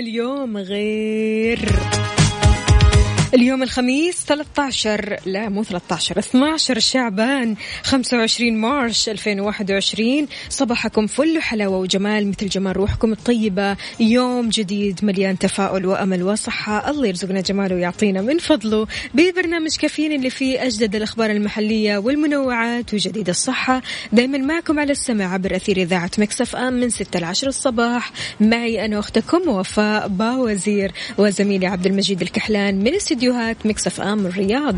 اليوم غير اليوم الخميس 13 لا مو 13 12 شعبان 25 March 2021 صباحكم فل وحلاوة وجمال مثل جمال روحكم الطيبة. يوم جديد مليان تفاؤل وأمل وصحة. الله يرزقنا جماله ويعطينا من فضله. ببرنامج كافيين اللي فيه أجدد الأخبار المحلية والمنوعات وجديد الصحة. دايما معكم على السمع عبر أثير إذاعة Mix FM من 6 ل 10 الصباح. معي أنا أختكم وفاء باوزير وزميلي عبد المجيد الكحلان من استديوهات مكسف أم الرياض.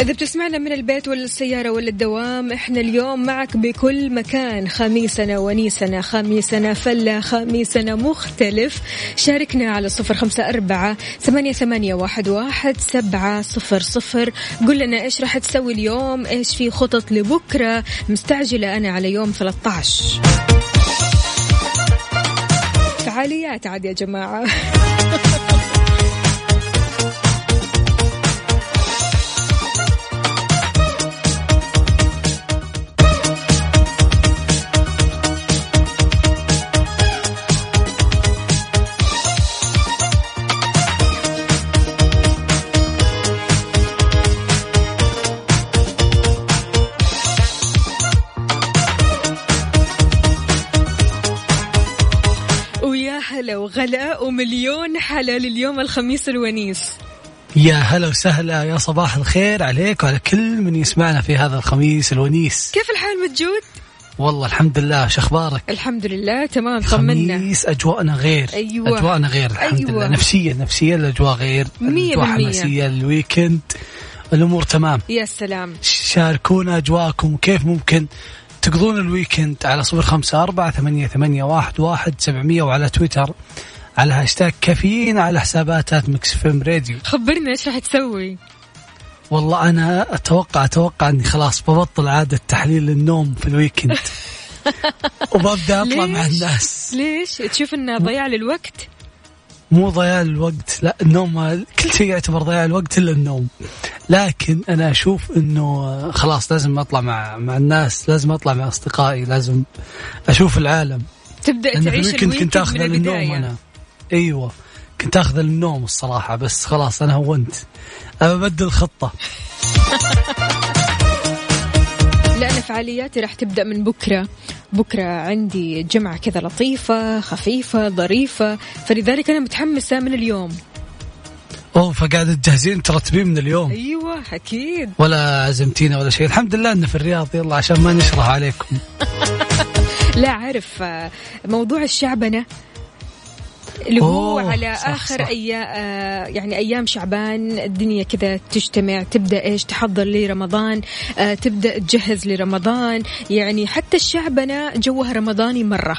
إذا بتسمعنا من البيت ولا السيارة ولا الدوام إحنا اليوم معك بكل مكان. خميسنا ونيسنا خميسنا فلة خميسنا مختلف. شاركنا على صفر خمسة أربعة ثمانية, ثمانية واحد, واحد سبعة صفر صفر. قل لنا إيش راح تسوي اليوم؟ إيش في خطط لبكرة؟ مستعجلة أنا على يوم 13 فعاليات عاد يا جماعة. هلا ومليون هلا لليوم الخميس الونيس يا هلا وسهلا يا صباح الخير عليك وعلى كل من يسمعنا في هذا الخميس الونيس كيف الحال مجود؟ والله الحمد لله شو أخبارك الحمد لله تمام طمنا خميس أجواءنا غير أيوة. أجواءنا غير الحمد أيوة. لله نفسيا نفسيا الأجواء غير مية الأجواء بالمية. حماسية ال weekend الأمور تمام يا سلام شاركونا أجواءكم وكيف ممكن تقضون ال weekend على صفر خمسة أربعة ثمانية, ثمانية واحد, واحد سبعمية وعلى تويتر على هاشتاج كافيين على حسابات Mix FM Radio خبرنا إيش راح تسوي؟ والله أنا أتوقع أتوقع أني خلاص ببطل عادة تحليل النوم في ال weekend وببدأ أطلع مع؟ الناس ليش؟ تشوف إنه ضياع للوقت؟ مو ضياع الوقت لا النوم كل شيء يعتبر ضياع الوقت إلا النوم لكن أنا أشوف إنه خلاص لازم أطلع مع مع الناس لازم أطلع مع أصدقائي لازم أشوف العالم تبدأ تعيش الويكند كنت آخذ البداية أنا أيوه كنت آخذ النوم الصراحة بس خلاص أنا هونت. ابدل خطة. لا أنا فعالياتي راح تبدأ من بكرة. بكرة عندي جمعة كذا لطيفة خفيفة ظريفة. فلذلك أنا متحمسة من اليوم. أوه فقاعده تجهزين ترتبين من اليوم. أيوه أكيد. ولا عزمتينا ولا شيء. الحمد لله انه في الرياض يلا عشان ما نشرح عليكم. لا عارف موضوع الشعبنه اللي هو على صح، آخر صح. أيام يعني أيام شعبان الدنيا كذا تجتمع تبدأ إيش تحضر لرمضان آه تبدأ تجهز لرمضان يعني حتى الشعبنه جوها رمضاني مرة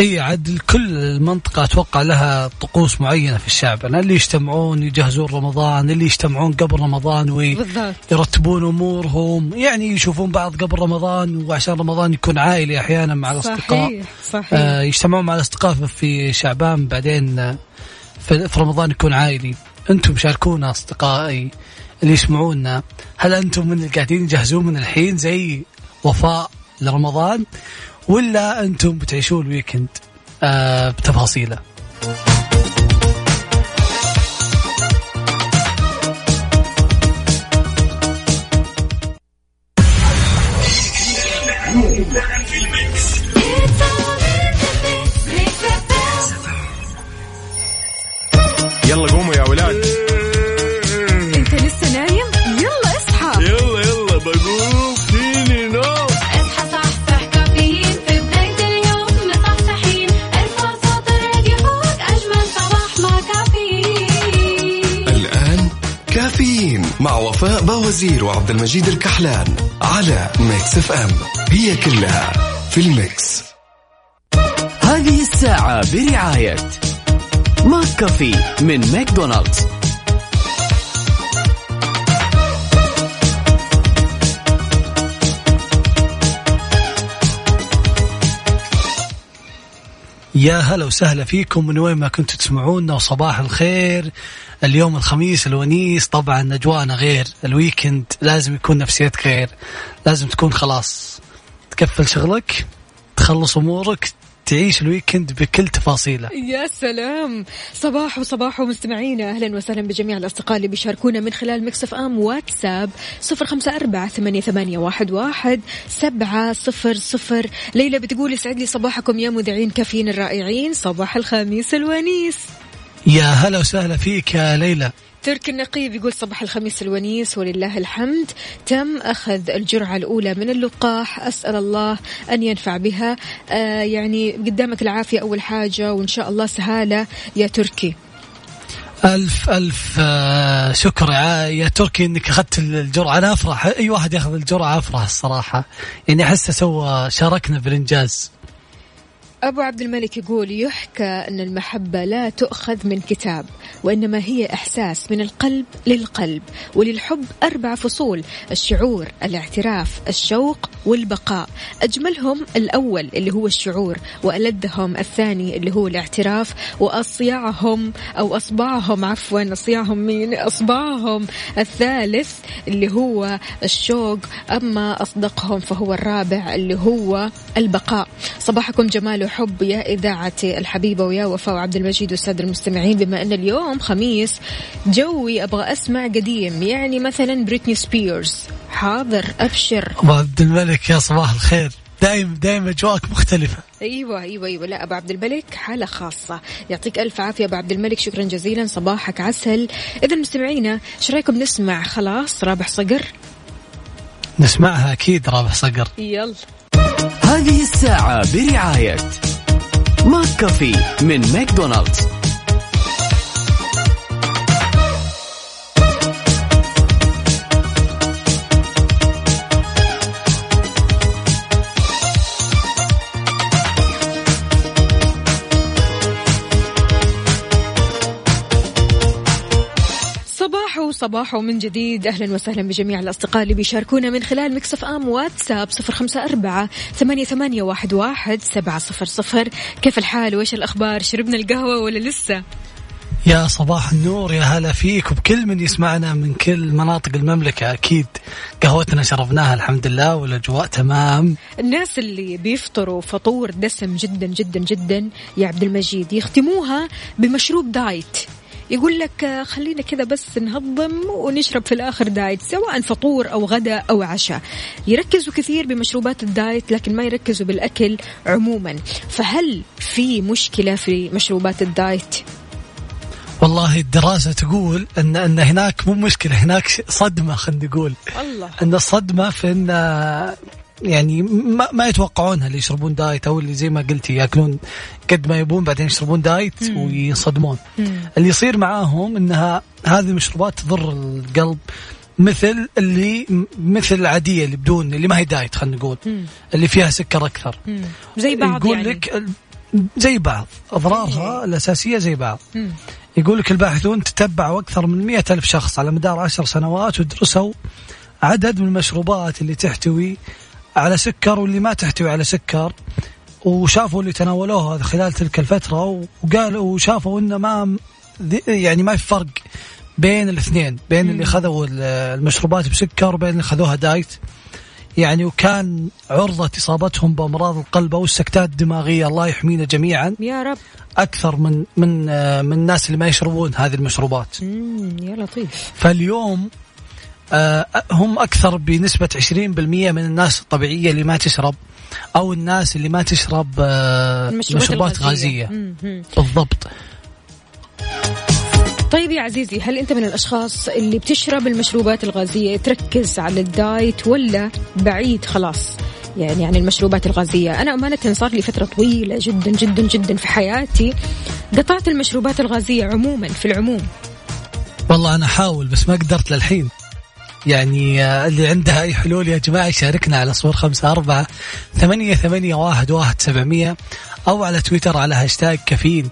إي عاد كل المنطقة أتوقع لها طقوس معينة في الشعب، أنا اللي يجتمعون يجهزون رمضان، اللي يجتمعون قبل رمضان بالضبط. ويرتبون أمورهم، يعني يشوفون بعض قبل رمضان وعشان رمضان يكون عائلي أحيانا مع الأصدقاء. صحيح. صحيح آه يجتمعون مع الأصدقاء في شعبان بعدين آه، في, في رمضان يكون عائلي. أنتم شاركونا أصدقائي اللي يسمعونا، هل أنتم من اللي قاعدين يجهزون من الحين زي وفاء لرمضان؟ ولا أنتم بتعيشون الويكند آه بتفاصيله. يلا قوموا يا ولاد. مع وفاء باوزير وعبد المجيد الكحلان على Mix FM. هي كلها في ال mix. هذه الساعة برعاية McCafé من ماكدونالدز. يا هلا وسهلا فيكم من وين ما كنتوا تسمعونا وصباح الخير. اليوم الخميس الونيس طبعا اجواءنا غير. ال weekend لازم يكون نفسيتك غير. لازم تكون خلاص. تقفل شغلك تخلص أمورك تعيش ال weekend بكل تفاصيله. يا سلام. صباح وصباح مستمعينا أهلا وسهلا بجميع الأصدقاء اللي بيشاركونا من خلال Mix FM واتساب صفر خمسة أربعة ثمانية, ثمانية واحد, واحد سبعة صفر صفر. ليلى بتقول يسعد لي صباحكم يا مذيعين كافيين الرائعين. صباح الخميس الونيس. يا هلا وسهلا فيك يا ليلى. ترك النقيب يقول صباح الخميس الونيس ولله الحمد. تم أخذ الجرعة الأولى من اللقاح. أسأل الله أن ينفع بها. آه يعني قدامك العافية أول حاجة وإن شاء الله سهالة يا تركي. ألف ألف آه، شكر. يا يا تركي إنك أخذت الجرعة أنا أفرح أي واحد يأخذ الجرعة أفرح الصراحة؟ يعني أحسه سوى شاركنا بالإنجاز أبو عبد الملك يقول يحكى أن المحبة لا تؤخذ من كتاب وإنما هي إحساس من القلب للقلب وللحب أربع فصول الشعور الاعتراف الشوق والبقاء. أجملهم الأول اللي هو الشعور وألذهم الثاني اللي هو الاعتراف وأصيعهم أو أصبعهم عفوا أصيعهم مين؟ أصبعهم الثالث اللي هو الشوق أما أصدقهم فهو الرابع اللي هو البقاء. صباحكم جمال وحب يا إذاعتي الحبيبة ويا وفاء وعبد المجيد والسادة المستمعين. بما أن اليوم خميس جوي أبغى أسمع قديم يعني مثلا بريتني سبيرز. حاضر أبشر. أبو عبد الملك يا صباح الخير. دايم دايم أجواءك مختلفة. أيوه أيوه أيوه. لا أبو عبد الملك حالة خاصة. يعطيك ألف عافية أبو عبد الملك. شكرا جزيلا. صباحك عسل. اذا مستمعينا إيش رأيكم نسمع؟ خلاص رابح صقر. نسمعها أكيد رابح صقر. يلا. هذه الساعة برعاية McCafé من ماكدونالدز. صباح وصباح من جديد. أهلا وسهلا بجميع الأصدقاء اللي بيشاركونا من خلال Mix FM واتساب صفر خمسة أربعة ثمانية, ثمانية واحد, واحد سبعة صفر صفر. كيف الحال؟ وإيش الأخبار؟ شربنا القهوة ولا لسه؟ يا صباح النور يا هلا فيك. وبكل من يسمعنا من كل مناطق المملكة أكيد قهوتنا شربناها الحمد لله والأجواء تمام. الناس اللي بيفطروا فطور دسم جدا جدا جدا يا عبد المجيد يختموها بمشروب دايت. يقول لك آه، خلينا كذا بس نهضم ونشرب في الآخر دايت سواء فطور أو غداء أو عشاء. يركزوا كثير بمشروبات ال diet لكن ما يركزوا بالأكل عموما. فهل في مشكلة في مشروبات ال diet؟ والله الدراسة تقول أن أن هناك مو مشكلة هناك صدمة خلينا نقول. الله أن الصدمة في أن يعني ما, ما يتوقعونها اللي يشربون diet أو اللي زي ما قلتي يأكلون قد ما يبون بعدين يشربون diet وينصدمون اللي يصير معاهم أنها هذه المشروبات تضر القلب مثل اللي مثل العادية اللي بدون اللي ما هي دايت خلينا نقول اللي فيها سكر أكثر. زي بعض يقول يعني. لك زي بعض أضرارها الأساسية زي بعض. مم. يقول لك الباحثون تتبعوا أكثر من مئة ألف شخص على مدار عشر سنوات ودرسوا عدد من المشروبات اللي تحتوي على سكر واللي ما تحتوي على سكر وشافوا اللي تناولوها خلال تلك الفترة وقالوا وشافوا إنه ما يعني ما في فرق بين الاثنين بين اللي خذوا ال- المشروبات بسكر وبين اللي خذوها دايت. يعني وكان عرضة إصابتهم بأمراض القلب أو السكتات الدماغية الله يحمينا جميعا. يا رب. أكثر من من آه، من الناس اللي ما يشربون هذه المشروبات. يا لطيف. فاليوم هم أكثر بنسبة 20% من الناس الطبيعية اللي ما تشرب أو الناس اللي ما تشرب آه، مشروبات. غازية. بالضبط. طيب يا عزيزي هل أنت من الأشخاص اللي بتشرب المشروبات الغازية تركز على الدايت ولا بعيد خلاص؟ يعني عن المشروبات الغازية. أنا أمانة صار لي فترة طويلة جدا جدا جدا في حياتي قطعت المشروبات الغازية عموما في العموم. والله أنا احاول بس ما قدرت للحين. يعني آه، اللي عنده أي حلول يا جماعة يشاركنا على صفر خمسة أربعة ثمانية ثمانية واحد واحد سبعمية أو على تويتر على هاشتاج كافيين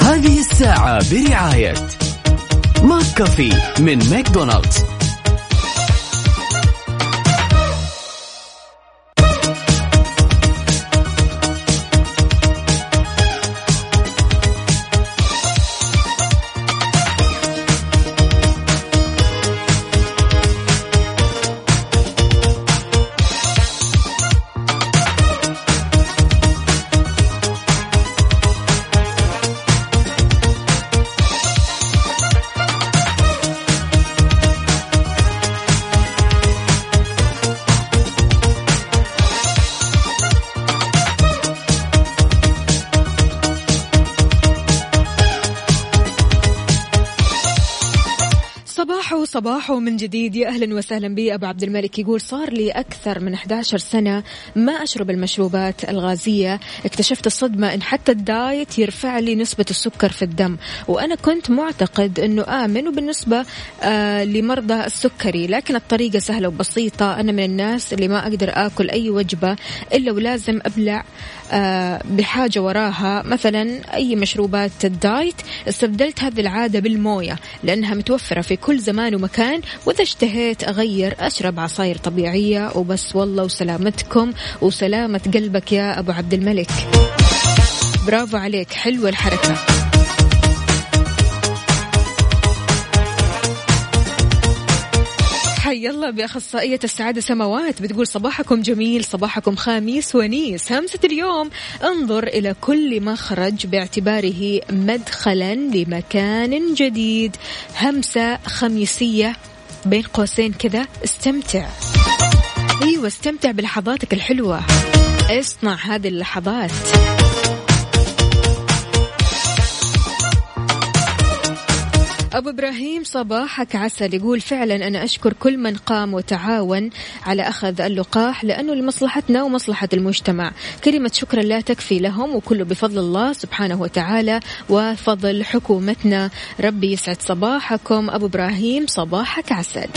هذه الساعة برعاية McCafé من ماكدونالدز. صباحو صباحو من جديد. يا أهلا وسهلا بي. أبو عبد الملك يقول صار لي أكثر من 11 سنة ما أشرب المشروبات الغازية. اكتشفت الصدمة إن حتى ال diet يرفع لي نسبة السكر في الدم. وأنا كنت معتقد إنه آمن وبالنسبه آه لمرضى السكري. لكن الطريقة سهلة وبسيطة. أنا من الناس اللي ما أقدر آكل أي وجبة إلا ولازم أبلع آه بحاجة وراها. مثلا أي مشروبات ال diet استبدلت هذه العادة بالموية لأنها متوفرة في كل زمان ومكان وإذا اشتهيت أغير أشرب عصاير طبيعية وبس. والله وسلامتكم وسلامة قلبك يا أبو عبد الملك. برافو عليك. حلوة الحركة. حي الله بأخصائية السعادة سماوات بتقول صباحكم جميل صباحكم خميس ونيس. همسة اليوم انظر إلى كل مخرج باعتباره مدخلا لمكان جديد. همسة خميسية بين قوسين كذا استمتع. أيوه استمتع بلحظاتك الحلوة. اصنع هذه اللحظات. أبو إبراهيم صباحك عسل يقول فعلا أنا أشكر كل من قام وتعاون على أخذ اللقاح لأنه لمصلحتنا ومصلحة المجتمع. كلمة شكرا لا تكفي لهم وكله بفضل الله سبحانه وتعالى وفضل حكومتنا. ربي يسعد صباحكم. أبو إبراهيم صباحك عسل.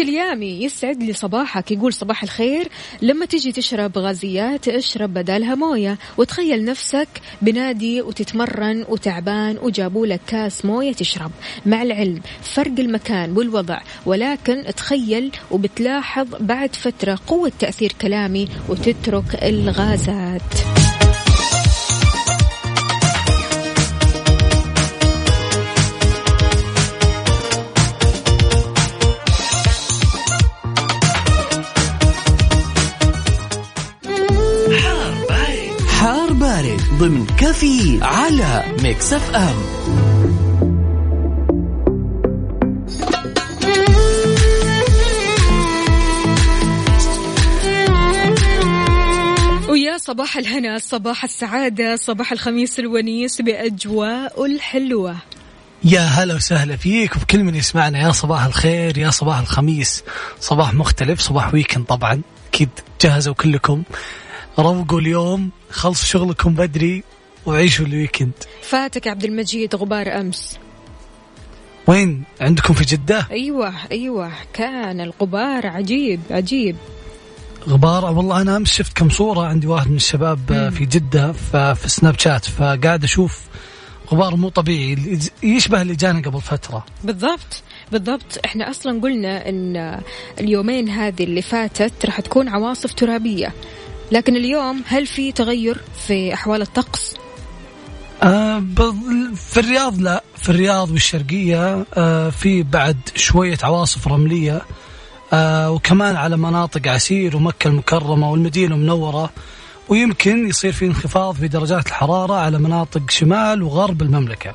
اليامي يسعد لي صباحك يقول صباح الخير. لما تجي تشرب غازيات اشرب بدالها موية. وتخيل نفسك بنادي وتتمرن وتعبان وجابوا لك كاس موية تشرب. مع العلم فرق المكان والوضع. ولكن تخيل وبتلاحظ بعد فترة قوة تأثير كلامي وتترك الغازات. ضمن كافيين على Mix FM. ويا صباح الهنا صباح السعادة صباح الخميس الونيس بأجواء الحلوة. يا هلا وسهلا فيك وبكل من يسمعنا يا صباح الخير يا صباح الخميس. صباح مختلف صباح weekend طبعا أكيد جهزوا كلكم روقوا اليوم خلصوا شغلكم بدري وعيشوا الويكند. فاتك عبد المجيد غبار أمس. وين؟ عندكم في جدة؟ أيوة أيوة كان الغبار عجيب عجيب. غبار والله أنا أمس شفت كم صورة عندي واحد من الشباب آه، في جدة ف- في سناب شات فقاعد أشوف غبار مو طبيعي يشبه اللي جانا قبل فترة. بالضبط بالضبط. إحنا أصلا قلنا إن اليومين هذه اللي فاتت راح تكون عواصف ترابية. لكن اليوم هل في تغير في أحوال الطقس؟ آه في الرياض لا. في الرياض والشرقية آه في بعد شوية عواصف رملية آه وكمان على مناطق عسير ومكة المكرمة والمدينة المنورة ويمكن يصير في انخفاض في درجات الحرارة على مناطق شمال وغرب المملكة.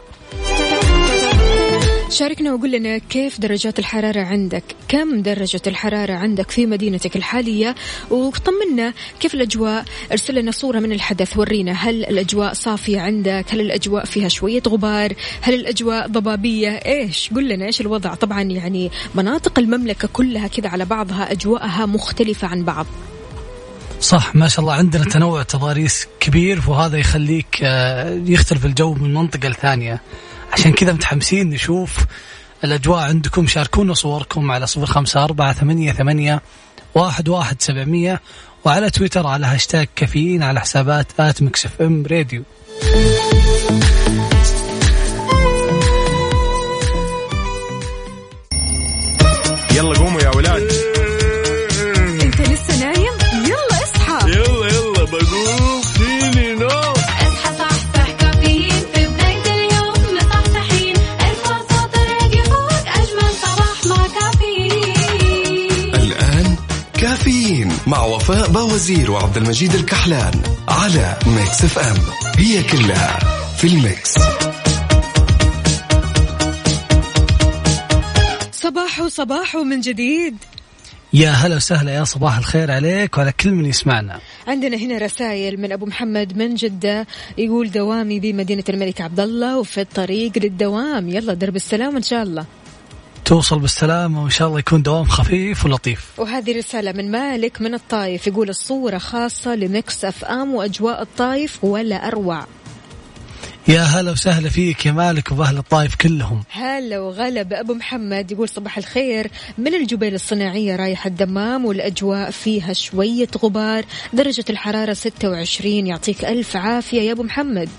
شاركنا وقول لنا كيف درجات الحرارة عندك؟ كم درجة الحرارة عندك في مدينتك الحالية؟ وطمنا كيف الأجواء؟ ارسل لنا صورة من الحدث ورينا هل الأجواء صافية عندك؟ هل الأجواء فيها شوية غبار؟ هل الأجواء ضبابية؟ إيش؟ قول لنا إيش الوضع؟ طبعا يعني مناطق المملكة كلها كذا على بعضها أجواءها مختلفة عن بعض. صح ما شاء الله عندنا تنوع تضاريس كبير وهذا يخليك آه، يختلف الجو من منطقة لثانية. عشان كذا متحمسين نشوف الأجواء عندكم. شاركونا صوركم على صفر خمسة أربعة ثمانية ثمانية واحد واحد سبعمية وعلى تويتر على هاشتاج كافيين على حسابات at Mix FM Radio. يلا قوموا يا ولاد. وفاء باوزير وعبد المجيد الكحلان على Mix FM. هي كلها في ال mix. صباح صباح من جديد. يا هلا وسهلا يا صباح الخير عليك وعلى كل من يسمعنا. عندنا هنا رسائل من أبو محمد من جدة يقول دوامي بمدينة الملك عبد الله وفي الطريق للدوام. يلا درب السلامة إن شاء الله. توصل بالسلامة وإن شاء الله يكون دوام خفيف ولطيف. وهذه رسالة من مالك من الطايف يقول الصورة خاصة لمكس أف أم وأجواء الطايف ولا أروع. يا هلا وسهلا فيك يا مالك وبأهل الطايف كلهم. هلا وغلا بأبو محمد يقول صباح الخير. من الجبيل الصناعية رايح الدمام والأجواء فيها شوية غبار. درجة الحرارة 26 يعطيك ألف عافية يا أبو محمد.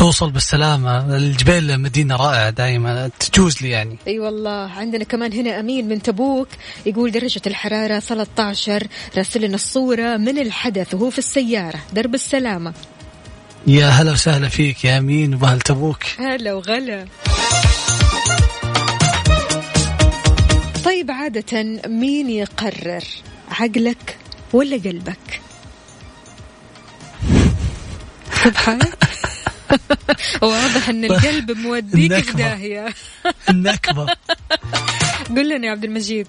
توصل بالسلامة. الجبيل مدينة رائعة دائما تجوز لي يعني. أي والله. عندنا كمان هنا أمين من تبوك يقول درجة الحرارة 13 راسل لنا الصورة من الحدث وهو في السيارة. درب السلامة. يا هلا وسهلا فيك يا أمين وبأهل تبوك. هلا وغلا. طيب عادة مين يقرر؟ عقلك ولا قلبك؟ تضحك واضح إن القلب موديك في النكبة. داهية النكبة قل لنا يا عبد المجيد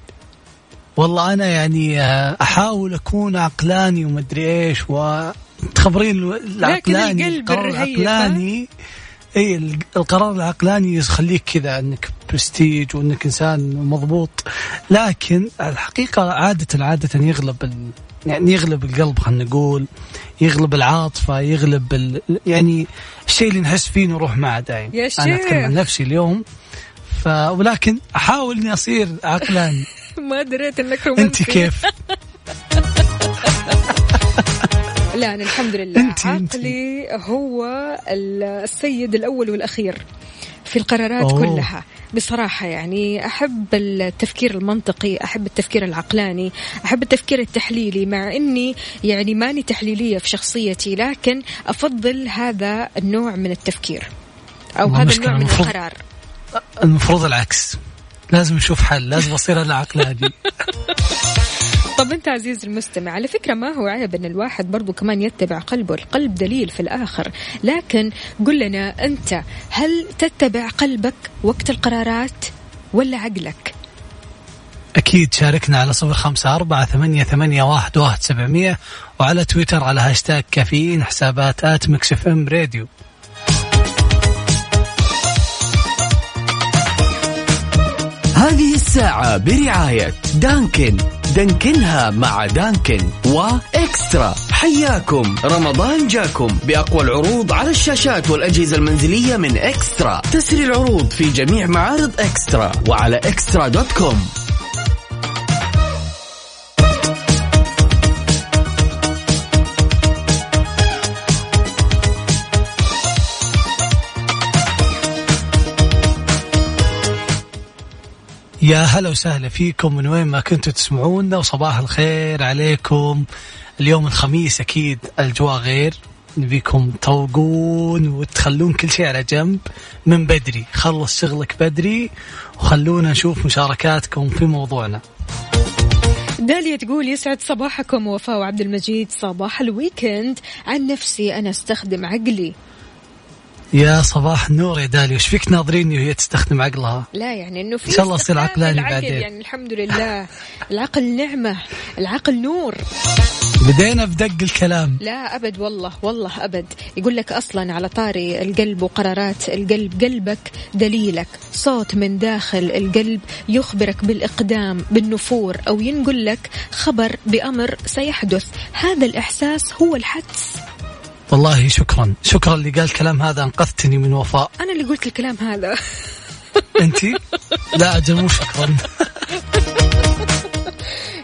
والله أنا يعني آه، أحاول أكون عقلاني ومدري إيش وتخبرين العقلاني القلب القرار العقلاني إي ال- القرار العقلاني يخليك كذا إنك برستيج وإنك إنسان مضبوط لكن الحقيقة عادة عادة يغلب. يعني يغلب القلب خلينا نقول يغلب العاطفة يغلب ال... يعني الشيء اللي نحس فيه نروح معه دايم يا أنا أتكلم عن شيخ. نفسي اليوم ف ولكن أحاول إني أصير عقلاني ما دريت إنك رومانسي أنت كيف؟ لا أنا الحمد لله أنت- أنت. عقلي هو السيد الأول والأخير في القرارات أوه. كلها. بصراحة يعني أحب التفكير المنطقي أحب التفكير العقلاني أحب التفكير التحليلي مع أني يعني ماني تحليلية في شخصيتي لكن أفضل هذا النوع من التفكير. أو هذا النوع من المفروض- القرار. المفروض العكس. لازم نشوف حل لازم اصير أنا عقلاني. طب انت عزيز المستمع على فكرة ما هو عيب إن الواحد برضو كمان يتبع قلبه القلب دليل في الآخر. لكن قل لنا أنت هل تتبع قلبك وقت القرارات ولا عقلك؟ أكيد شاركنا على صفر خمسة أربعة ثمانية, ثمانية واحد, واحد سبعمية وعلى تويتر على هاشتاج كافيين حسابات at Mix FM Radio. هذه الساعة برعاية Dunkin. دانكنها مع Dunkin و eXtra. حياكم. رمضان جاكم. بأقوى العروض على الشاشات والأجهزة المنزلية من eXtra. تسري العروض في جميع معارض eXtra وعلى eXtra dot com. يا هلا وسهلا فيكم من وين ما كنتوا تسمعونا وصباح الخير عليكم. اليوم الخميس أكيد الأجواء غير. نبيكم تروقون وتخلون كل شيء على جنب من بدري. خلص شغلك بدري وخلونا نشوف مشاركاتكم في موضوعنا. داليا تقول يسعد صباحكم وفاء وعبد المجيد صباح الويكند. عن نفسي أنا أستخدم عقلي. يا صباح النور يا دالي وش فيك ناظريني وهي تستخدم عقلها؟ لا يعني إنه في إن شاء الله استخدام عقلاني بعدين. يعني الحمد لله. العقل نعمة العقل نور. بدينا بدق الكلام. لا أبد والله والله أبد. يقول لك أصلا على طاري القلب وقرارات القلب قلبك دليلك. صوت من داخل القلب يخبرك بالإقدام بالنفور. أو ينقل لك خبر بأمر سيحدث. هذا الإحساس هو الحدس. والله شكرا. شكرا اللي قال الكلام هذا أنقذتني من وفاء. أنا اللي قلت الكلام هذا. انت لا أجل مو شكرا.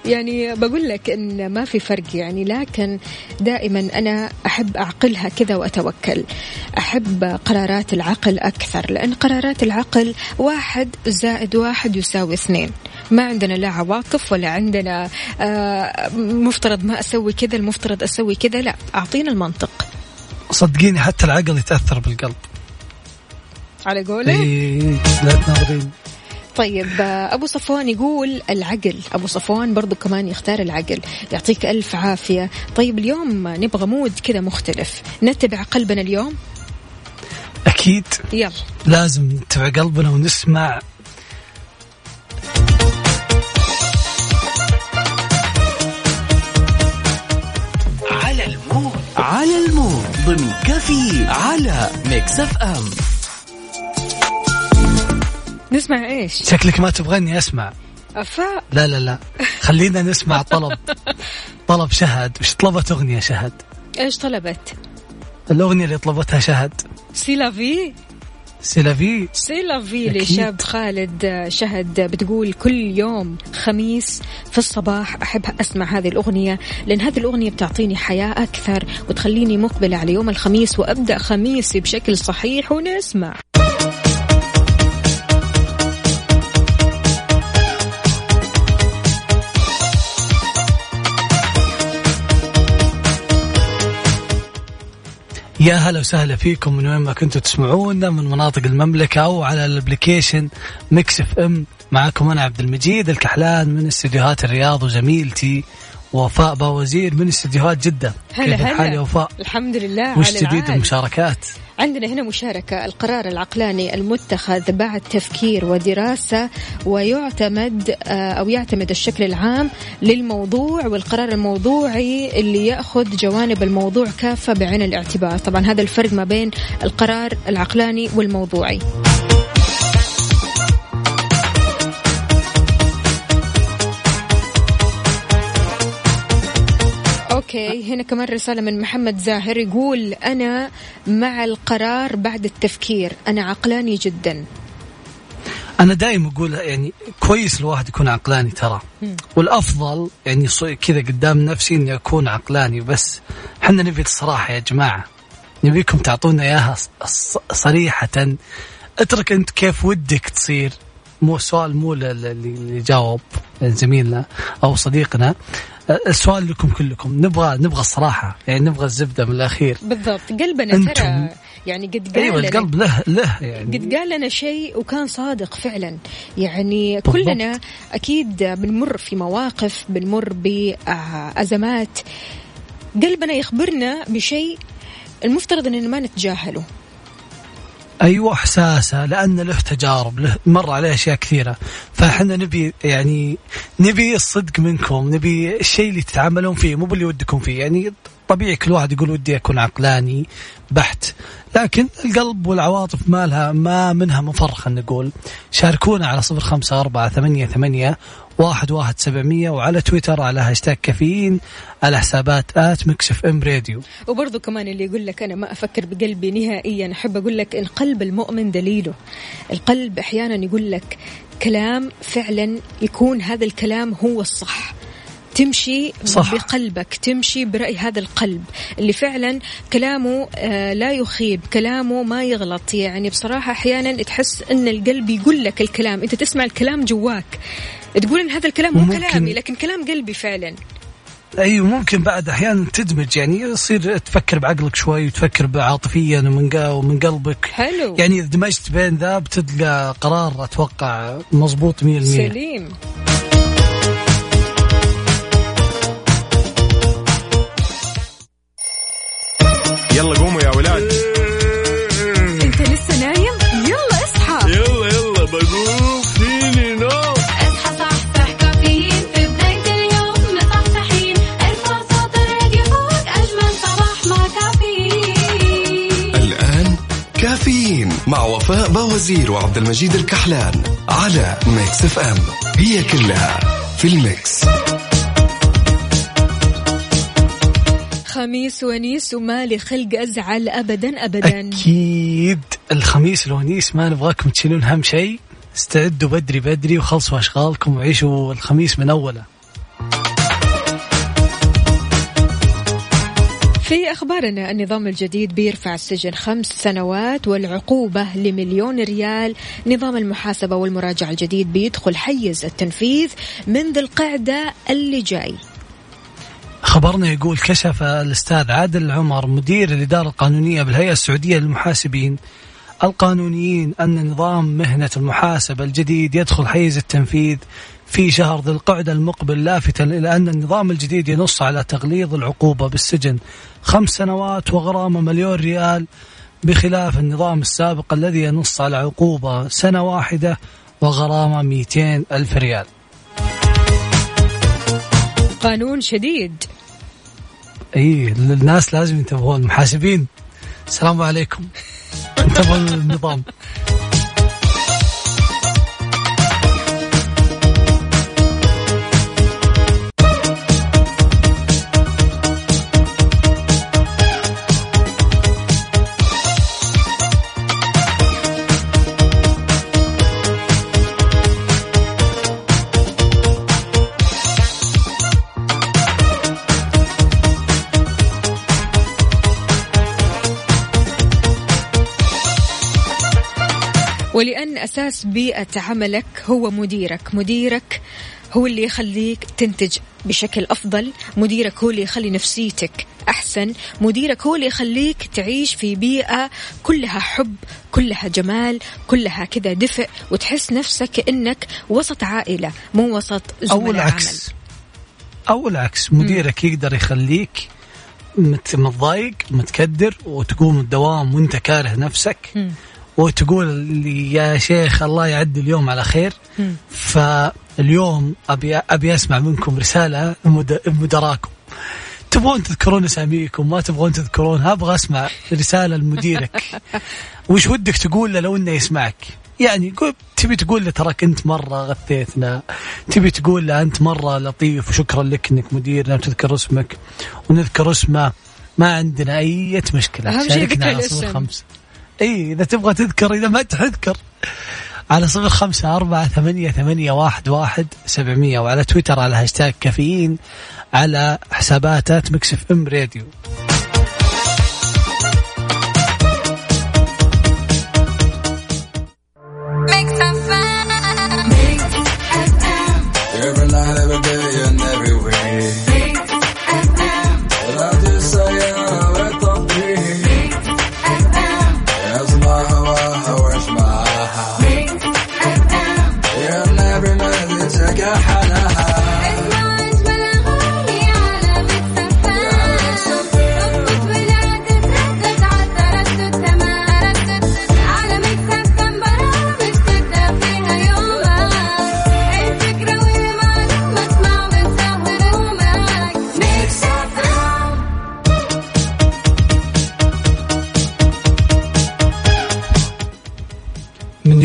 يعني بقول لك إن ما في فرق يعني لكن دائما أنا أحب أعقلها كذا وأتوكل. أحب قرارات العقل أكثر لأن قرارات العقل واحد زائد واحد يساوي اثنين. ما عندنا لا عواطف ولا عندنا آه مفترض ما أسوي كذا المفترض أسوي كذا لا أعطينا المنطق. صدقيني حتى العقل يتأثر بالقلب. على قولك اي لا تناظرين طيب آه، أبو صفوان يقول العقل. أبو صفوان برضو كمان يختار العقل. يعطيك ألف عافية. طيب اليوم نبغى مود كذا مختلف. نتبع قلبنا اليوم؟ أكيد. يلا. لازم نتبع قلبنا ونسمع. على ال mood. على ال mood ضمن كفي على Mix FM. نسمع إيش؟ شكلك ما تبغاني أسمع. أفا. لا لا لا. خلينا نسمع طلب. طلب شهد. وش طلبت أغنية شهد؟ إيش طلبت؟ الأغنية اللي طلبتها شهد. سيلافي سيلافي سيلافي. لشاب خالد شهد بتقول كل يوم خميس في الصباح أحب أسمع هذه الأغنية لأن هذه الأغنية بتعطيني حياة أكثر وتخليني مقبلة على يوم الخميس وأبدأ خميسي بشكل صحيح ونسمع. يا هلا وسهلا فيكم من وين ما كنتوا تسمعونا من مناطق المملكة أو على الابليكيشن Mix FM. معكم أنا عبد المجيد الكحلان من استديوهات الرياض وزميلتي وفاء باوزير من استديوهات جدة. هلا الحال يا هلا وفاء؟ الحمد لله وش جديد. المشاركات عندنا هنا مشاركة القرار العقلاني المتخذ بعد تفكير ودراسة ويعتمد آه، أو يعتمد الشكل العام للموضوع والقرار الموضوعي اللي يأخذ جوانب الموضوع كافة بعين الاعتبار. طبعا هذا الفرق ما بين القرار العقلاني والموضوعي. أوكي. هنا كمان رسالة من محمد زاهر يقول أنا مع القرار بعد التفكير. أنا عقلاني جدا. أنا دائما أقول يعني كويس الواحد يكون عقلاني ترى. والأفضل يعني كذا قدام نفسي إني أكون عقلاني بس حنا نبي الصراحة يا جماعة نبيكم تعطونا إياها ص- ص- صريحة. اترك أنت كيف ودك تصير. مو السؤال مو اللي جاوب زميلنا أو صديقنا. السؤال لكم كلكم. نبغى نبغى الصراحة. يعني نبغى الزبدة من الأخير. بالضبط. قلبنا أنتم- ترى يعني قد قال أيوة لنا القلب له له يعني. قد قال لنا شيء وكان صادق فعلا. يعني بالضبط. كلنا أكيد بنمر في مواقف بنمر بأزمات. قلبنا يخبرنا بشيء المفترض إننا ما نتجاهله. أيوه احساسه لأن له تجارب له مر عليه أشياء كثيرة. فإحنا نبي يعني نبي الصدق منكم نبي الشيء اللي تتعاملون فيه مو باللي ودكم فيه. يعني طبيعي كل واحد يقول ودي أكون عقلاني بحت. لكن القلب والعواطف ما لها ما منها مفر خلينا نقول. شاركونا على صفر خمسة أربعة ثمانية ثمانية واحد واحد سبعمية وعلى تويتر على هاشتاج كافيين على حسابات at Mix FM Radio. وبرضه كمان اللي يقول لك أنا ما أفكر بقلبي نهائيا أحب أقول لك القلب المؤمن دليله. القلب أحيانا يقول لك كلام فعلا يكون هذا الكلام هو الصح. تمشي صح. بقلبك تمشي برأي هذا القلب. اللي فعلا كلامه آه لا يخيب كلامه ما يغلط. يعني بصراحة أحيانا تحس أن القلب يقول لك الكلام. أنت تسمع الكلام جواك. تقول أن هذا الكلام مو كلامي لكن كلام قلبي فعلا. أيوه ممكن بعد أحيانا تدمج يعني يصير تفكر بعقلك شوي وتفكر عاطفيا ومن ومن قلبك. حلو. يعني إذا دمجت بين ذا بتلقى قرار أتوقع مضبوط 100% سليم. يلا قوموا يا ولاد. مع وفاء باوزير وعبد المجيد الكحلان على Mix FM هي كلها في ال mix. خميس ونيس وما لي خلق أزعل ابدا ابدا. أكيد الخميس الونيس ما نبغاكم تشيلون هم شيء. استعدوا بدري بدري وخلصوا أشغالكم وعيشوا الخميس من أوله. في أخبارنا النظام الجديد بيرفع السجن خمس سنوات والعقوبة لمليون ريال. نظام المحاسبة والمراجعة الجديد بيدخل حيز التنفيذ من ذي القعدة اللي جاي خبرنا يقول كشف الأستاذ عادل العمر مدير الإدارة القانونية بالهيئة السعودية للمحاسبين. القانونيين أن نظام مهنة المحاسبة الجديد يدخل حيز التنفيذ في شهر ذي القعدة المقبل لافتا إلى أن النظام الجديد ينص على تغليظ العقوبة بالسجن. خمس سنوات وغرامة مليون ريال بخلاف النظام السابق الذي ينص على عقوبة سنة واحدة وغرامة 200 ألف ريال. قانون شديد. اي الناس لازم ينتبهون المحاسبين. السلام عليكم. انتبهوا للنظام. ولأن أساس بيئة عملك هو مديرك. مديرك هو اللي يخليك تنتج بشكل أفضل. مديرك هو اللي يخلي نفسيتك أحسن. مديرك هو اللي يخليك تعيش في بيئة كلها حب كلها جمال كلها كذا دفء وتحس نفسك كأنك وسط عائلة مو وسط زملاء العكس أو العكس مديرك يقدر يخليك مت- متضايق متكدر وتقوم الدوام وانت كاره نفسك. مم. وتقول يا شيخ الله يعدي اليوم على خير. فاليوم أبي أبي أسمع منكم رسالة مد- مدراكم. تبغون تذكرون أساميكم ما تبغون تذكرونها أبغى أسمع رسالة لمديرك وش ودك تقول له لو إنه يسمعك؟ يعني تبي تقول له تراك أنت مرة غثيتنا تبي تقول له أنت مرة لطيف وشكرا لك إنك مديرنا وتذكر اسمك. ونذكر اسمه ما عندنا أي مشكلة. أهم شيء شاركنا ذكر الاسم. إي إذا تبغى تذكر إذا ما تذكر. على صفر خمسة أربعة ثمانية ثمانية واحد واحد سبعمية وعلى تويتر على هاشتاج كافيين على حسابات Mix FM Radio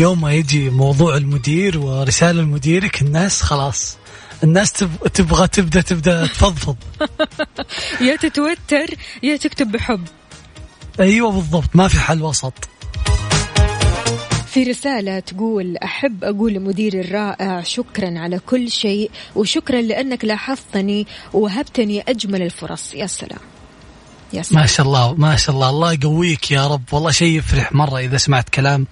يوم ما يجي موضوع المدير ورسالة لمديرك الناس خلاص. الناس تب- تبغى تبدأ تبدأ تفضفض. يا تتوتر يا تكتب بحب. أيوه بالضبط ما في حل وسط. في رسالة تقول أحب أقول لمديري الرائع شكرا على كل شيء وشكرا لأنك لاحظتني ووهبتني أجمل الفرص. يا سلام. يا سلام. ما شاء الله ما شاء الله. الله يقويك يا رب. والله شيء يفرح مرة إذا سمعت كلام.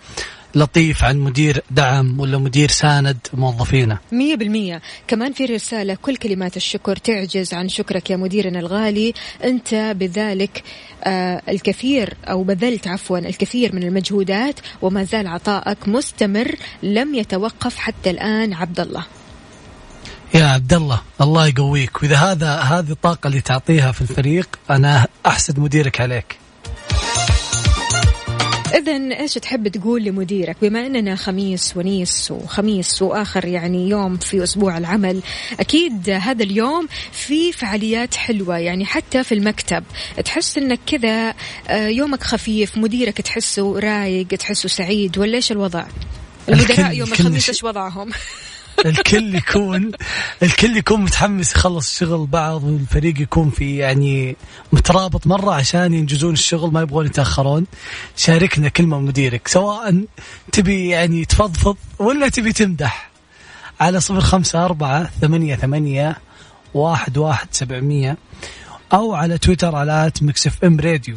لطيف عن مدير دعم ولا مدير ساند موظفينه مية بالمية. كمان في رسالة كل كلمات الشكر تعجز عن شكرك يا مديرنا الغالي. أنت بذلك آه الكثير أو بذلت عفوا الكثير من المجهودات وما زال عطائك مستمر لم يتوقف حتى الآن عبد الله يا عبد الله الله يقويك. وإذا هذا هذه الطاقة اللي تعطيها في الفريق أنا أحسد مديرك عليك. إذا إيش تحب تقول لمديرك؟ بما أننا خميس ونيس وخميس وآخر يعني يوم في أسبوع العمل أكيد هذا اليوم في فعاليات حلوة يعني حتى في المكتب. تحس أنك كذا آه، يومك خفيف مديرك تحسه رايق تحسه سعيد ولا إيش الوضع؟ المدراء يوم الخميس إيش وضعهم؟ الكل يكون الكل يكون متحمس يخلص شغل بعض والفريق يكون في يعني مترابط مرة عشان ينجزون الشغل ما يبغون يتأخرون. شاركنا كلمة مديرك سواء تبي يعني تفضفض ولا تبي تمدح. على صفر خمسة أربعة ثمانية ثمانية واحد واحد سبعمية أو على تويتر على at Mix FM Radio.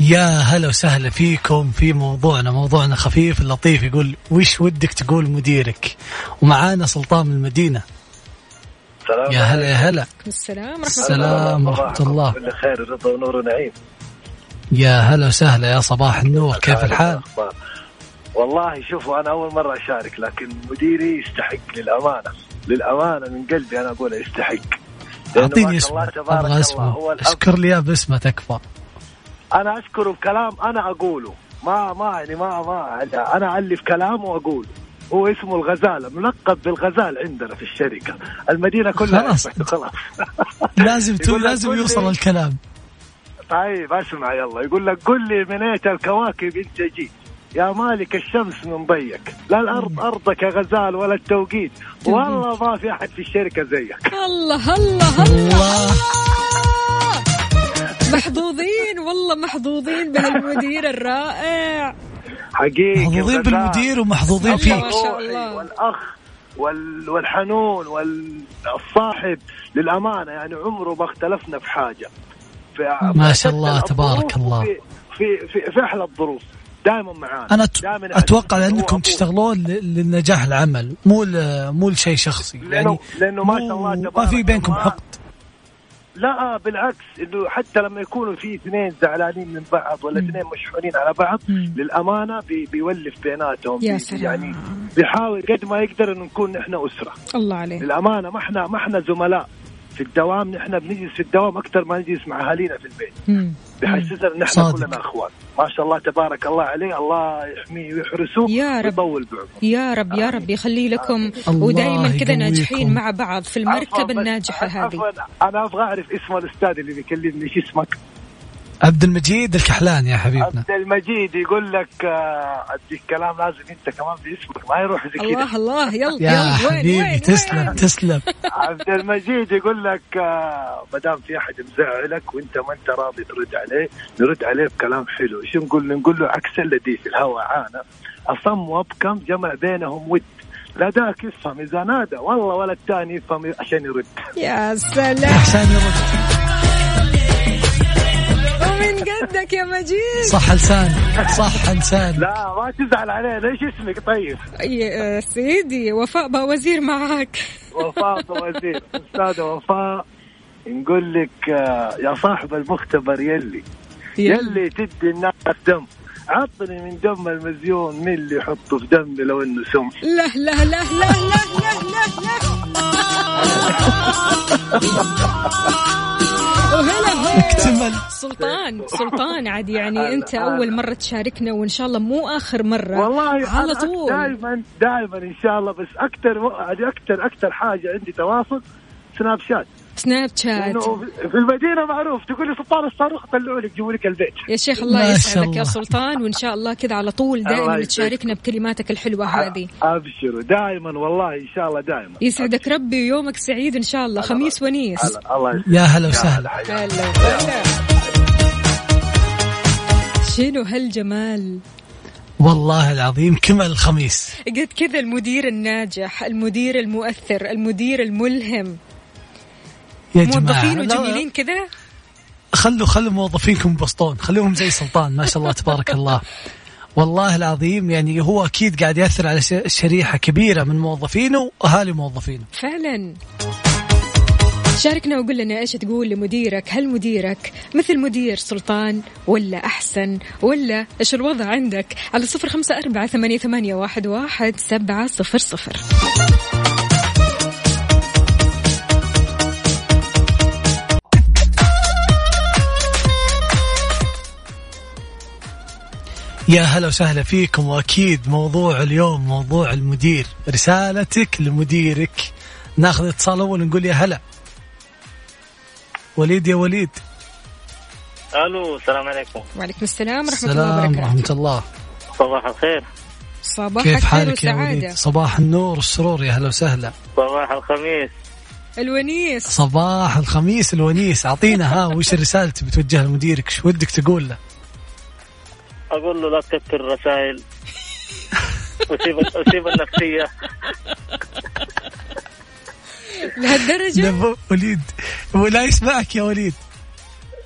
يا هلا وسهلا فيكم في موضوعنا موضوعنا خفيف اللطيف يقول وش ودك تقول مديرك؟ ومعانا سلطان من المدينة. السلام يا هلا يا هلا. السلام ورحمة السلام ورحمة الله. كل خير رضا ونور ونعيم. يا هلا وسهلا يا صباح النور. كيف الحال؟ والله شوفوا أنا أول مرة أشارك لكن مديري يستحق للأمانة. للأمانة من قلبي أنا أقول يستحق. الله اسمه الله اسمه. هو الأب. اشكر لي باسمه تكفى. أنا اشكره بكلام أنا أقوله. ما ما يعني ما ما أنا الف كلام واقوله هو اسمه الغزالة ملقب بالغزال عندنا في الشركة. المدينة كلها خلاص. خلاص. لازم لازم يوصل الكلام. طيب أسمع يلا. يقول لك قل لي من ايت الكواكب أنت جيت؟ يا مالك الشمس من ضيك لا الأرض أرضك يا غزال ولا التوقيت. والله ما في أحد في الشركة زيك. الله الله الله. الله. محظوظين والله محظوظين بهالمدير الرائع حقيقي محظوظين بالمدير ومحظوظين فيك ما شاء الله. والأخ وال- والحنون والصاحب للأمانة يعني عمره ما اختلفنا في حاجة في ما شاء الله، تبارك الله. في في في, في أحلى الظروف دائما معانا أنا دائما أتوقع يحسسنا هو أنكم أبوه. تشتغلون ل- للنجاح العمل مو ل- مو لشيء شخصي لأنه- يعني لأنه ما شاء الله ما في بينكم. حقد لا بالعكس إنه حتى لما يكونوا في اثنين زعلانين من بعض ولا اثنين مشحونين على بعض مم. للأمانة بي بيولف بيناتهم يا سلام. يعني بيحاول قد ما يقدر إنه نكون إحنا أسرة الله عليه للأمانة ما إحنا ما إحنا زملاء في الدوام نحن بنجلس في الدوام أكثر ما نجلس مع أهالينا في البيت مم. بيحسسنا ان إحنا. كلنا إخوان ما شاء الله تبارك الله عليه الله يحميه ويحرسه يا رب. ويطول بعمره يا رب يا رب يخلي لكم ودائما كذا. ناجحين مع بعض في بس- الناجحة هذه أنا أبغى أعرف اسم الأستاذ اللي بيكلمني إيش اسمك؟ عبد المجيد الكحلان يا حبيبنا. عبد المجيد يقول لك آه، اديك كلام لازم انت كمان باسمك ما يروح زي كذا. الله الله يلا يا حبيبي تسلم؟ تسلم. عبد المجيد يقول لك آه، ما دام في أحد مزعلك وأنت ما أنت راضي ترد عليه نرد عليه بكلام حلو. إيش نقول؟ له؟ نقول له عكس الذي في الهوى عانى. أصم وأبكم جمع بينهم ود. لا ذاك يفهم إذا نادى والله ولا الثاني يفهم عشان يرد. يا سلام عشان يرد. من قدك يا مجيد. صح لسان صح لسان. لا ما تزعل علي ليش اسمك؟ طيب. أي آه، سيدي وفاء بوزير معاك. وفاء بوزير أستاذة وفاء نقول لك آه، يا صاحب المختبر يلي. يلي تدي الناس دم. عطني من دم المزيون من اللي يحطه في دمي لو إنه سم لا لا لا لا لا لا لا, لا. وهلا هو. اكتمل. سلطان سلطان عاد يعني انت اول مرة تشاركنا وان شاء الله مو آخر مرة. والله على طول. دائما دائما إن شاء الله بس أكثر أكثر أكثر حاجة عندي تواصل سناب شات. سناب شات. في المدينة معروف تقول لي سلطان الصاروخ طلعوا لك جيبوا لك البيت. يا شيخ الله يسعدك. يا سلطان وإن شاء الله كذا على طول دائما. تشاركنا بكلماتك الحلوة هذه. ابشروا دائما والله إن شاء الله دائما. يسعدك ربي ويومك سعيد إن شاء الله. خميس ونيس. الله. يا هلا وسهلا. هلا وسهلا. شنو هالجمال؟ والله العظيم كمل الخميس. قد كذا المدير الناجح المدير المؤثر المدير الملهم. يا جماعة. موظفين وجميلين كذا؟ خلوا خلوا موظفينكم يبسطون خلوهم زي سلطان ما شاء الله تبارك الله. والله العظيم يعني هو أكيد قاعد يأثر على شريحة كبيرة من موظفينه وأهالي موظفينه. فعلا. شاركنا وقول لنا إيش تقول لمديرك؟ هل مديرك مثل مدير سلطان ولا أحسن؟ ولا إيش الوضع عندك؟ على صفر خمسة أربعة ثمانية, ثمانية واحد, واحد سبعة صفر صفر. يا هلا وسهلا فيكم وأكيد موضوع اليوم موضوع المدير. رسالتك لمديرك. ناخذ اتصال أول نقول يا هلا. وليد يا وليد. ألو السلام عليكم. وعليكم السلام ورحمة الله السلام وبركاته. ورحمة الله. صباح الخير. صباحك كيف حالك يا وليد؟ صباح النور والسرور يا هلا وسهلا. صباح الخميس. الونيس. صباح الخميس الونيس. أعطينا ها وش الرسالة اللي بتوجهها لمديرك؟ شو ودك تقول له؟ أقول له لا تكثر الرسائل. وسيب وسيب النفسية. لهالدرجة؟ لا، وليد ولا يسمعك يا وليد.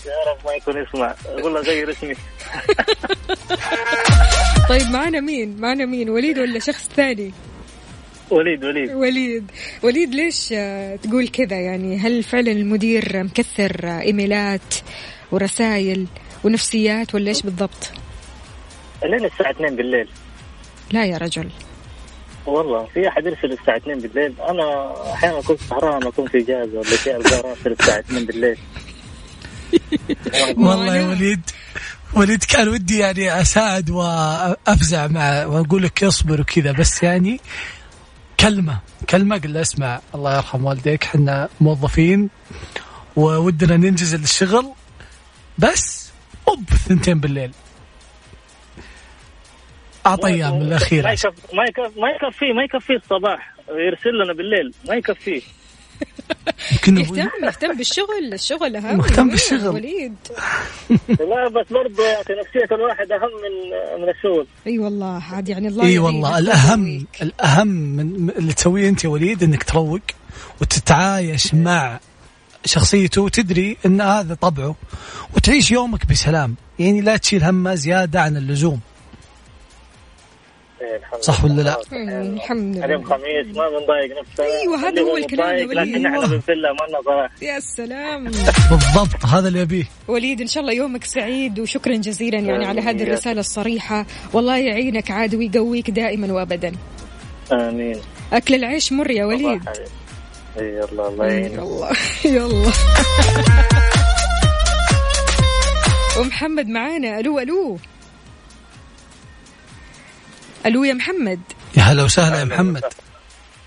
يا رب ما يكون يسمع. أقول له غير اسمي. طيب معنا مين؟ معنا مين؟ وليد ولا شخص ثاني؟ وليد وليد. وليد. وليد ليش آه، تقول كذا؟ يعني هل فعلا المدير مكثر آه، إيميلات ورسائل ونفسيات ولا إيش بالضبط؟ لين الساعة 2 بالليل. لا يا رجل. والله في أحد يرسل الساعة 2 بالليل؟ أنا أحيانا اكون سهران أكون في اجازه ولا شيء ألقى راسل الساعة 2 بالليل. والله يا وليد وليد كان ودي يعني أساعد وأفزع مع وأقول لك اصبر وكذا بس يعني كلمة كلمة قل له اسمع الله يرحم والديك إحنا موظفين وودنا ننجز الشغل بس اوب ثنتين بالليل. اعطى أيام ما الاخيره يكفي ما يكفي ما يكفيه ما يكفيه الصباح. يرسل لنا بالليل. ما يكفيه يهتم يهتم بالشغل. الشغل أهم. مهتم بالشغل. وليد. لا بس برضه أخي نفسية الواحد أهم من من الشغل. أي والله عاد يعني الله إي والله الاهم. الأهم من من اللي تسويه أنت يا وليد إنك تروق وتتعايش مع شخصيته وتدري إن هذا طبعه وتعيش يومك بسلام. يعني لا تشيل همه زيادة عن اللزوم. إيه، صح ولا لا؟ إيه، الحمد اليوم لله خميس ما بنضايق نفسنا. أيوة، هذا هو الكلام يا متضايق، وليد. لكن إحنا أيوة. بنفله ما لنا صلاح. يا سلام. بالضبط هذا اللي أبيه. وليد إن شاء الله يومك سعيد وشكرا جزيلا يعني على هذه الرسالة الصريحة. والله يعينك عاد ويقويك دائما وابدا. آمين. أكل العيش مر يا وليد. صباح اي الله الله يعينك. يلا. يلا. ومحمد معانا. ألو ألو. ألو يا محمد. يا هلا وسهلا يا محمد.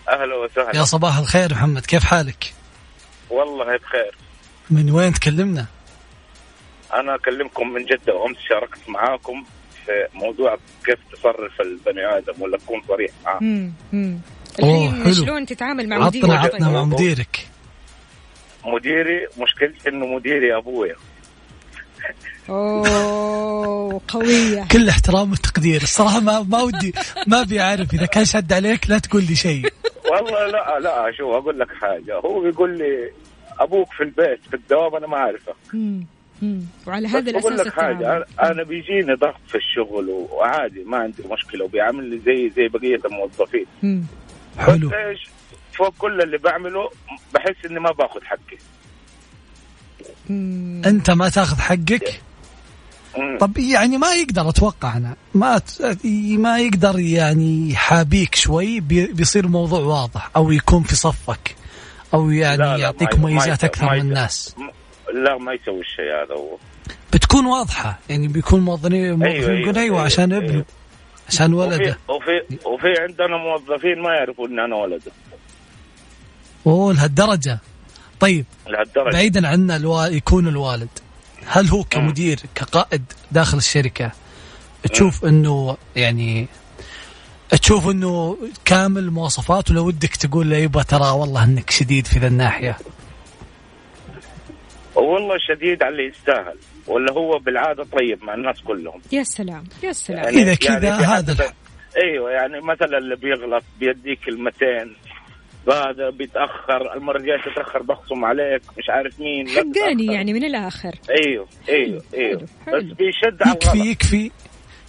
أهلا وسهلا. يا صباح الخير محمد كيف حالك؟ والله بخير. من وين تكلمنا؟ أنا أكلمكم من جدة وأمس شاركت معاكم في موضوع كيف تصرف البني آدم ولا تكون صريح معاه. مم. مم. أوه، الحين حلو. شلون تتعامل مع مديرك؟ عطنا مع طيب؟ مديرك. مديري مشكلتي إنه مديري أبويا. أوه قوية. كل احترام وتقدير الصراحة ما ما ودي ما أبي أعرف. إذا كان شد عليك لا تقول لي شيء. والله لا لا شوف أقول لك حاجة. هو بيقول لي أبوك في البيت في الدوام أنا ما أعرفه. وعلى هذا الأساس لك حاجة أنا بيجيني ضغط في الشغل وعادي ما عندي مشكلة وبيعاملني زي زي بقية الموظفين. حلو. إيش؟ فوق كل اللي بعمله بحس إني ما باخذ حقي. أنت ما تاخذ حقك. طب يعني ما يقدر أتوقع أنا. ما ما يقدر يعني يحابيك شوي بي- بيصير موضوع واضح أو يكون في صفك أو يعني لا، لا، يعطيك مميزات أكثر من. الناس. لا ما يسوي الشيء هذا هو. بتكون واضحة يعني بيكون موظفين موظفين أيوة، يقول أيوه أيوة، عشان أيوة. ابنه عشان وفي ولده. وفي وفي عندنا موظفين ما يعرفوا ان أنا ولده. أوه لهالدرجة. طيب لهالدرجة. بعيدا عن الوا... يكون الوالد. هل هو كمدير كقائد داخل الشركة؟ تشوف إنه يعني تشوف إنه كامل مواصفات ولا ودك تقول له يبا ترى والله إنك شديد في ذا الناحية. والله شديد على اللي يستاهل ولا هو بالعادة طيب مع الناس كلهم. يا سلام يا سلام. يعني إذا كذا في هذا أيوه يعني مثلا اللي بيغلط بيديك كلمتين هذا بيتأخر المرة الجاية تتأخر بخصم عليك مش عارف مين حقاني. يعني من الآخر. أيوه أيوه أيوه حلو، بس حلو. بيشد على يكفي يكفي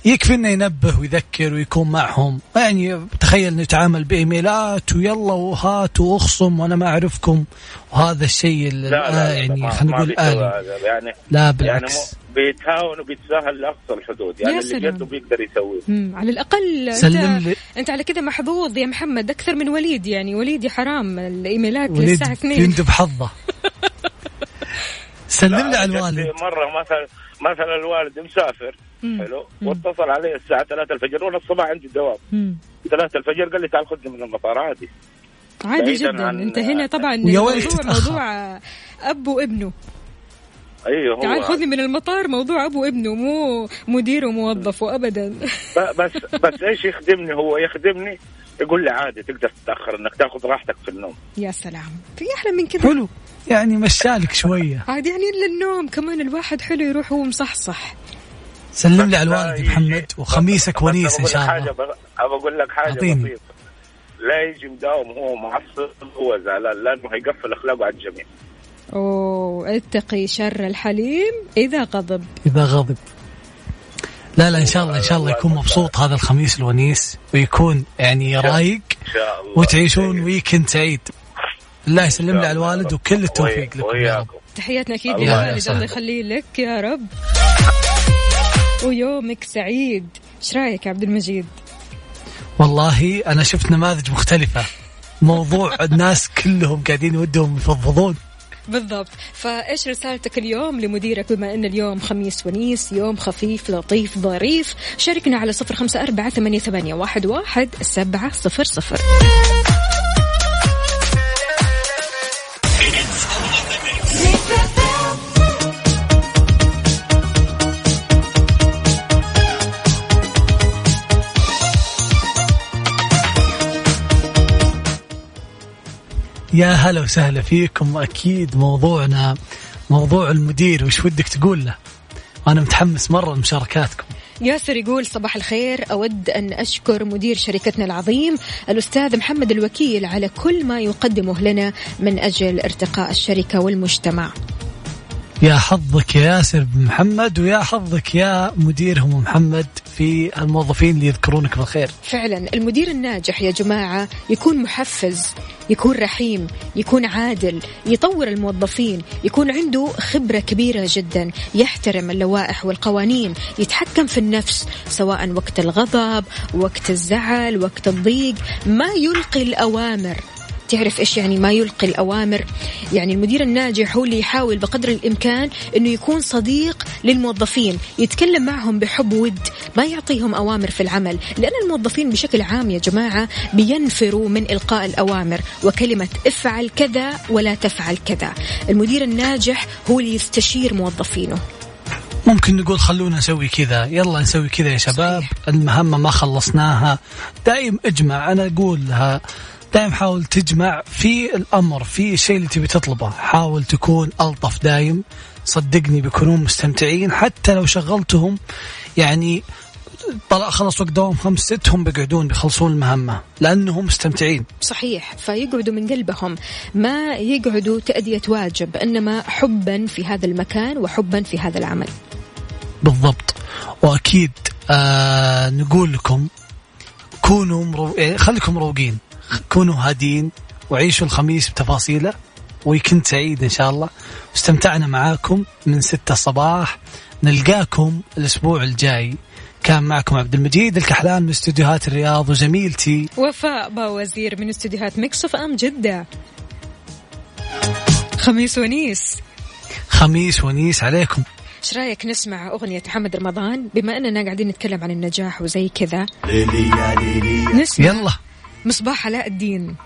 يكفي إنه ينبه ويذكر ويكون معهم. يعني تخيل انه يتعامل بإيميلات ويلا وهات وأخصم وأنا ما أعرفكم. وهذا الشيء اللي لا لا, لا يعني خلينا نقول يعني لا يعني بالعكس مو بيتهاون وبيتساهل لأقصى الحدود يعني يا اللي سلام. جده بيقدر يسويه مم. على الأقل سلم انت لي أنت على كذا محظوظ يا محمد أكثر من وليد يعني وليد يا حرام الإيميلات وليد للساعة 2 يندب حظه سلم لي على الوالد مرة مثلا مثلا الوالد مسافر مم. حلو مم. واتصل علي الساعة 3 الفجر وأنا الصباح عندي دوام مم. 3 الفجر قال لي تعال خذني من المطار عادي عادي جدا عن- أنت هنا طبعا ويا تتأخر. موضوع أب وابنه أيوه هو. تعال خذني من المطار موضوع أبو وابنه مو مدير وموظف ابدا. بس بس إيش يخدمني هو؟ يخدمني يقول لي عادي تقدر تتأخر إنك تأخذ راحتك في النوم. يا سلام. في أحلى من كذا؟ حلو. يعني مشالك شوية. عاد يعني إلا النوم كمان الواحد حلو يروح وهو مصحصح. سلم لي على الوالد محمد وخميسك ونيس إن شاء الله. ب- ابى أقول لك حاجة. بسيطة. لا يجي مداوم وهو معصب هو زعلان لأنه هيقفل أخلاقه على الجميع. اوه اتقي شر الحليم إذا غضب. إذا غضب. لا لا إن شاء الله إن شاء الله يكون مبسوط هذا الخميس الونيس ويكون يعني رايق إن شاء الله. وتعيشون ويكند سعيد الله يسلم لي على الوالد وكل التوفيق لكم. يا رب. تحياتنا أكيد للوالد يسعدك. الله يخليه لك يا رب. ويومك سعيد. إيش رأيك يا عبد المجيد؟ والله أنا شفت نماذج مختلفة. موضوع الناس كلهم قاعدين يودهم يفضفضون. بالضبط. فإيش رسالتك اليوم لمديرك؟ بما إن اليوم خميس ونيس يوم خفيف لطيف ظريف شاركنا على صفر خمسة أربعة ثمانية, ثمانية واحد, واحد سبعة صفر صفر. يا هلا وسهلا فيكم. أكيد موضوعنا موضوع المدير وش ودك تقول له؟ وأنا متحمس مرة لمشاركاتكم. ياسر يقول صباح الخير. أود أن أشكر مدير شركتنا العظيم الأستاذ محمد الوكيل على كل ما يقدمه لنا من أجل ارتقاء الشركة والمجتمع. يا حظك يا ياسر بن محمد ويا حظك يا مديرهم محمد في الموظفين اللي يذكرونك بالخير. فعلا المدير الناجح يا جماعة يكون محفز يكون رحيم يكون عادل يطور الموظفين يكون عنده خبرة كبيرة جدا يحترم اللوائح والقوانين يتحكم في النفس سواء وقت الغضب وقت الزعل وقت الضيق ما يلقي الأوامر. تعرف إيش يعني ما يلقي الأوامر. يعني المدير الناجح هو اللي يحاول بقدر الإمكان إنه يكون صديق للموظفين يتكلم معهم بحب ود ما يعطيهم أوامر في العمل. لأن الموظفين بشكل عام يا جماعة بينفروا من إلقاء الأوامر وكلمة افعل كذا ولا تفعل كذا. المدير الناجح هو اللي يستشير موظفينه. ممكن نقول خلونا نسوي كذا. يلا نسوي كذا يا شباب. صحيح. المهمة ما خلصناها. دايم اجمع أنا أقول لها دايم حاول تجمع في الأمر في الشيء اللي تبي تطلبه. حاول تكون ألطف دايم. صدقني بيكونون مستمتعين. حتى لو شغلتهم يعني طلع خلص وقت دوام خمس ست هم بيقعدون بيخلصون المهمة. لأنهم مستمتعين. صحيح. فيقعدوا من قلبهم. ما يقعدوا تأدية واجب إنما حبا في هذا المكان وحبا في هذا العمل. بالضبط. وأكيد آه نقول لكم كونوا مرو... يعني خليكم مروقين. كونوا هادين وعيشوا الخميس بتفاصيله. weekend سعيد إن شاء الله. واستمتعنا معاكم من ستة الصباح. نلقاكم الأسبوع الجاي. كان معكم عبد المجيد الكحلان من استديوهات الرياض وزميلتي وفاء باوزير من استديوهات Mix FM جدة. خميس ونيس. خميس ونيس عليكم. إيش رأيك نسمع أغنية محمد رمضان؟ بما أننا قاعدين نتكلم عن النجاح وزي كذا. نسمع. يلا. مصباح علاء الدين.